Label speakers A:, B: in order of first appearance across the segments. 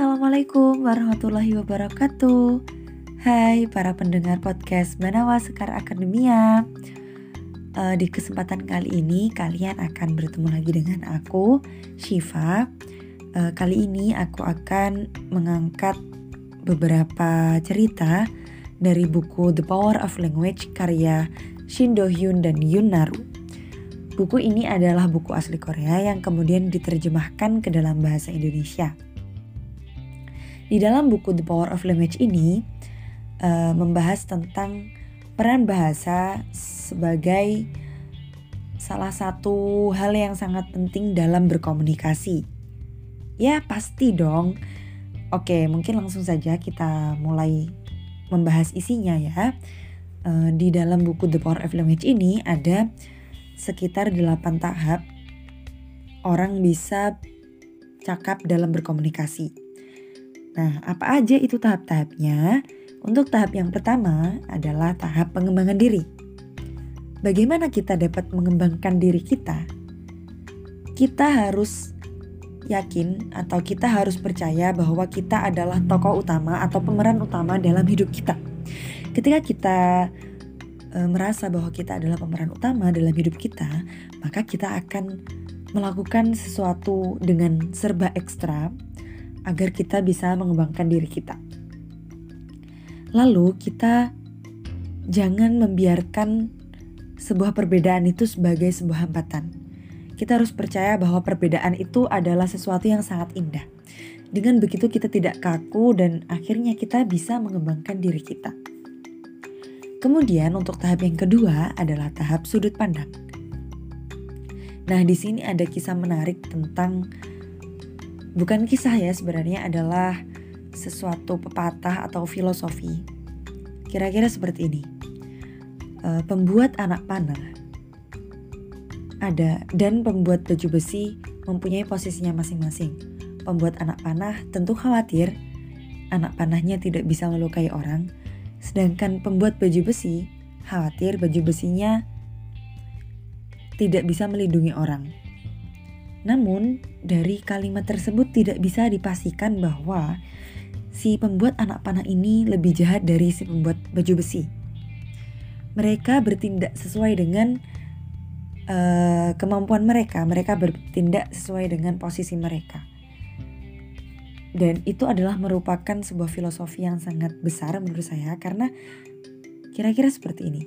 A: Assalamualaikum warahmatullahi wabarakatuh. Hai para pendengar podcast Banawa Sekar Akademia. Uh, Di kesempatan kali ini kalian akan bertemu lagi dengan aku, Shiva. Uh, Kali ini aku akan mengangkat beberapa cerita dari buku The Power of Language karya Shin Do Hyun dan Yun Naru. Buku ini adalah buku asli Korea yang kemudian diterjemahkan ke dalam bahasa Indonesia. Di dalam buku The Power of Language ini uh, membahas tentang peran bahasa sebagai salah satu hal yang sangat penting dalam berkomunikasi. Ya, pasti dong. Oke, mungkin langsung saja kita mulai membahas isinya ya. Uh, di dalam buku The Power of Language ini ada sekitar 8 tahap orang bisa cakap dalam berkomunikasi. Nah, apa aja itu tahap-tahapnya? Untuk tahap yang pertama adalah tahap pengembangan diri. Bagaimana kita dapat mengembangkan diri kita? Kita harus yakin atau kita harus percaya bahwa kita adalah tokoh utama atau pemeran utama dalam hidup kita. Ketika kita e, merasa bahwa kita adalah pemeran utama dalam hidup kita, maka kita akan melakukan sesuatu dengan serba ekstra agar kita bisa mengembangkan diri kita. Lalu kita jangan membiarkan sebuah perbedaan itu sebagai sebuah hambatan. Kita harus percaya bahwa perbedaan itu adalah sesuatu yang sangat indah. Dengan begitu kita tidak kaku dan akhirnya kita bisa mengembangkan diri kita. Kemudian untuk tahap yang kedua adalah tahap sudut pandang. Nah, di sini ada kisah menarik tentang bukan kisah ya sebenarnya adalah sesuatu pepatah atau filosofi. Kira-kira seperti ini. Uh, pembuat anak panah ada dan pembuat baju besi mempunyai posisinya masing-masing. Pembuat anak panah tentu khawatir anak panahnya tidak bisa melukai orang, sedangkan pembuat baju besi khawatir baju besinya tidak bisa melindungi orang. Namun, dari kalimat tersebut tidak bisa dipastikan bahwa si pembuat anak panah ini lebih jahat dari si pembuat baju besi. Mereka bertindak sesuai dengan uh, kemampuan mereka, mereka bertindak sesuai dengan posisi mereka. Dan itu adalah merupakan sebuah filosofi yang sangat besar menurut saya karena kira-kira seperti ini.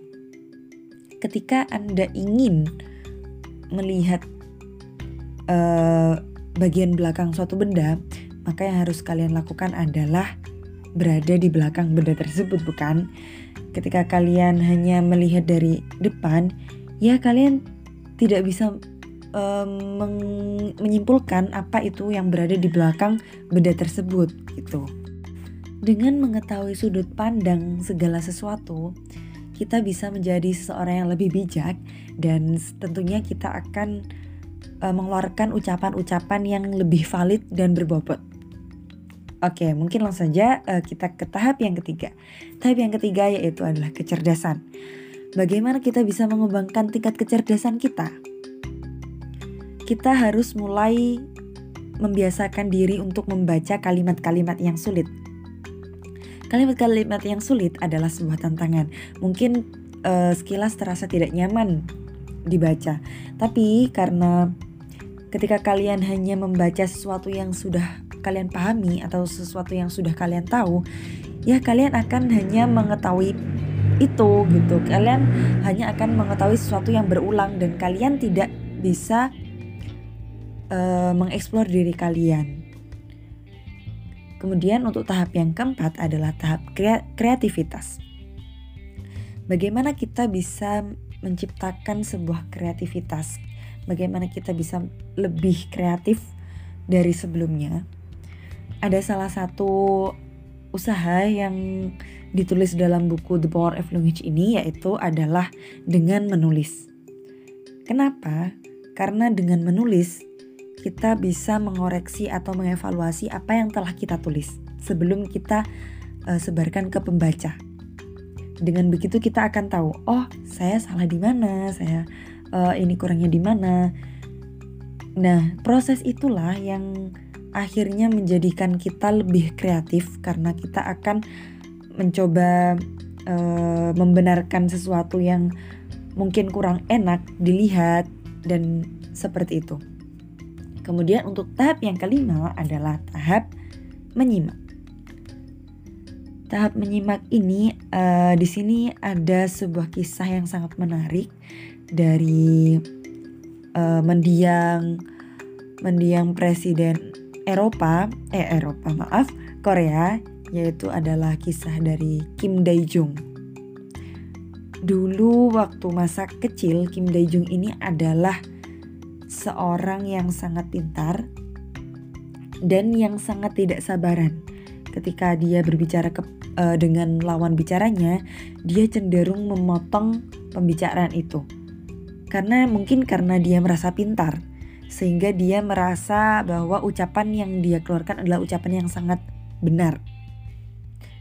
A: Ketika Anda ingin melihat uh, bagian belakang suatu benda, maka yang harus kalian lakukan adalah berada di belakang benda tersebut, bukan? Ketika kalian hanya melihat dari depan, ya kalian tidak bisa um, menyimpulkan apa itu yang berada di belakang benda tersebut, gitu. Dengan mengetahui sudut pandang segala sesuatu, kita bisa menjadi seseorang yang lebih bijak dan tentunya kita akan uh, mengeluarkan ucapan-ucapan yang lebih valid dan berbobot. Oke, mungkin langsung saja uh, kita ke tahap yang ketiga. Tahap yang ketiga yaitu adalah kecerdasan. Bagaimana kita bisa mengembangkan tingkat kecerdasan kita? Kita harus mulai membiasakan diri untuk membaca kalimat-kalimat yang sulit. Kalimat-kalimat yang sulit adalah sebuah tantangan. Mungkin uh, sekilas terasa tidak nyaman dibaca, tapi karena ketika kalian hanya membaca sesuatu yang sudah kalian pahami atau sesuatu yang sudah kalian tahu, ya kalian akan hanya mengetahui itu gitu. Kalian hanya akan mengetahui sesuatu yang berulang dan kalian tidak bisa uh, mengeksplor diri kalian. Kemudian untuk tahap yang keempat adalah tahap kreativitas. Bagaimana kita bisa menciptakan sebuah kreativitas bagaimana kita bisa lebih kreatif dari sebelumnya. Ada salah satu usaha yang ditulis dalam buku The Power of Language ini yaitu adalah dengan menulis. Kenapa? Karena dengan menulis kita bisa mengoreksi atau mengevaluasi apa yang telah kita tulis sebelum kita uh, sebarkan ke pembaca. Dengan begitu kita akan tahu, oh saya salah di mana, saya uh, ini kurangnya di mana. Nah, proses itulah yang akhirnya menjadikan kita lebih kreatif karena kita akan mencoba uh, membenarkan sesuatu yang mungkin kurang enak dilihat dan seperti itu. Kemudian untuk tahap yang kelima adalah tahap menyimak. Tahap menyimak ini uh, di sini ada sebuah kisah yang sangat menarik dari uh, mendiang mendiang presiden Eropa, eh Eropa maaf, Korea, yaitu adalah kisah dari Kim Dae Jung. Dulu waktu masa kecil Kim Dae Jung ini adalah seorang yang sangat pintar dan yang sangat tidak sabaran. Ketika dia berbicara ke, uh, dengan lawan bicaranya, dia cenderung memotong pembicaraan itu. Karena mungkin karena dia merasa pintar sehingga dia merasa bahwa ucapan yang dia keluarkan adalah ucapan yang sangat benar.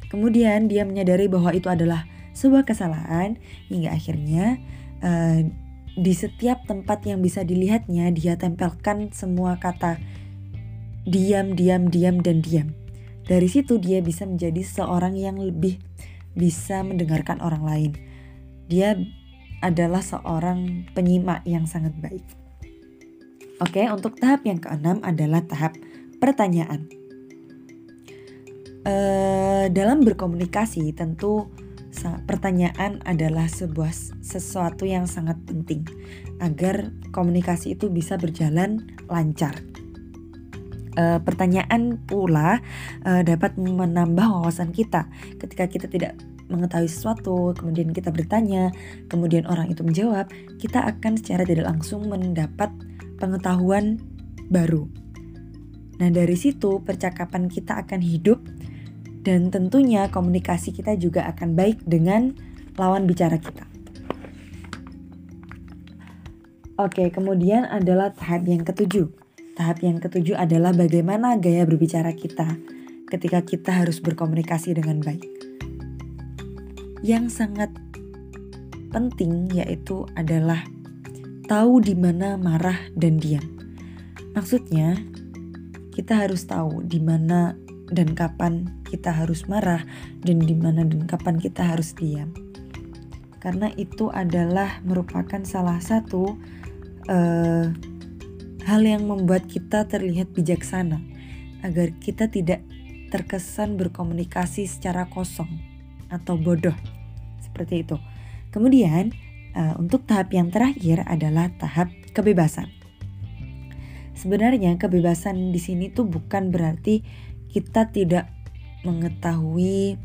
A: Kemudian dia menyadari bahwa itu adalah sebuah kesalahan hingga akhirnya uh, di setiap tempat yang bisa dilihatnya dia tempelkan semua kata diam, diam, diam dan diam. Dari situ dia bisa menjadi seorang yang lebih bisa mendengarkan orang lain. Dia adalah seorang penyimak yang sangat baik. Oke, untuk tahap yang keenam adalah tahap pertanyaan. Uh, dalam berkomunikasi tentu pertanyaan adalah sebuah sesuatu yang sangat penting agar komunikasi itu bisa berjalan lancar. Uh, pertanyaan pula uh, dapat menambah wawasan kita ketika kita tidak mengetahui sesuatu, kemudian kita bertanya, kemudian orang itu menjawab, kita akan secara tidak langsung mendapat pengetahuan baru. Nah, dari situ percakapan kita akan hidup dan tentunya komunikasi kita juga akan baik dengan lawan bicara kita. Oke, kemudian adalah tahap yang ketujuh. Tahap yang ketujuh adalah bagaimana gaya berbicara kita ketika kita harus berkomunikasi dengan baik. Yang sangat penting yaitu adalah tahu di mana marah dan diam. Maksudnya, kita harus tahu di mana dan kapan kita harus marah dan di mana dan kapan kita harus diam. Karena itu adalah merupakan salah satu uh, hal yang membuat kita terlihat bijaksana agar kita tidak terkesan berkomunikasi secara kosong atau bodoh seperti itu. Kemudian Uh, untuk tahap yang terakhir adalah tahap kebebasan. Sebenarnya kebebasan di sini tuh bukan berarti kita tidak mengetahui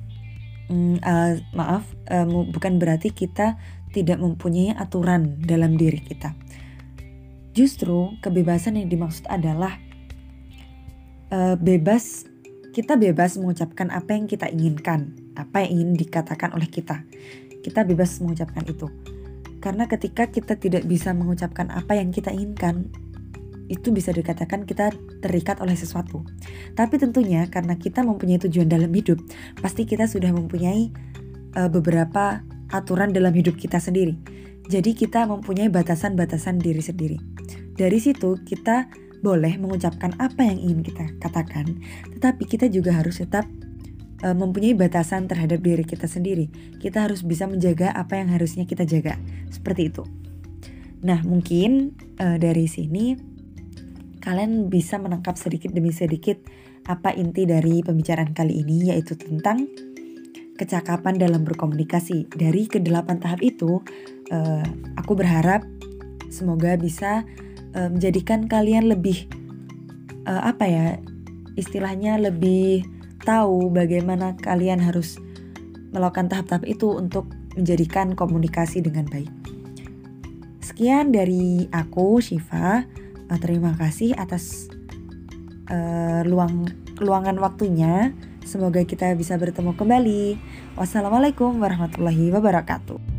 A: um, uh, maaf uh, bukan berarti kita tidak mempunyai aturan dalam diri kita. Justru kebebasan yang dimaksud adalah uh, bebas kita bebas mengucapkan apa yang kita inginkan, apa yang ingin dikatakan oleh kita. Kita bebas mengucapkan itu karena ketika kita tidak bisa mengucapkan apa yang kita inginkan, itu bisa dikatakan kita terikat oleh sesuatu. Tapi tentunya karena kita mempunyai tujuan dalam hidup, pasti kita sudah mempunyai uh, beberapa aturan dalam hidup kita sendiri. Jadi kita mempunyai batasan-batasan diri sendiri. Dari situ kita boleh mengucapkan apa yang ingin kita katakan, tetapi kita juga harus tetap uh, mempunyai batasan terhadap diri kita sendiri. Kita harus bisa menjaga apa yang harusnya kita jaga. Seperti itu. Nah, mungkin uh, dari sini kalian bisa menangkap sedikit demi sedikit apa inti dari pembicaraan kali ini yaitu tentang kecakapan dalam berkomunikasi. Dari kedelapan tahap itu, uh, aku berharap semoga bisa uh, menjadikan kalian lebih uh, apa ya istilahnya lebih tahu bagaimana kalian harus melakukan tahap-tahap itu untuk menjadikan komunikasi dengan baik. Sekian dari aku, Shiva. Eh, terima kasih atas uh, luang luangan waktunya. Semoga kita bisa bertemu kembali. Wassalamualaikum warahmatullahi wabarakatuh.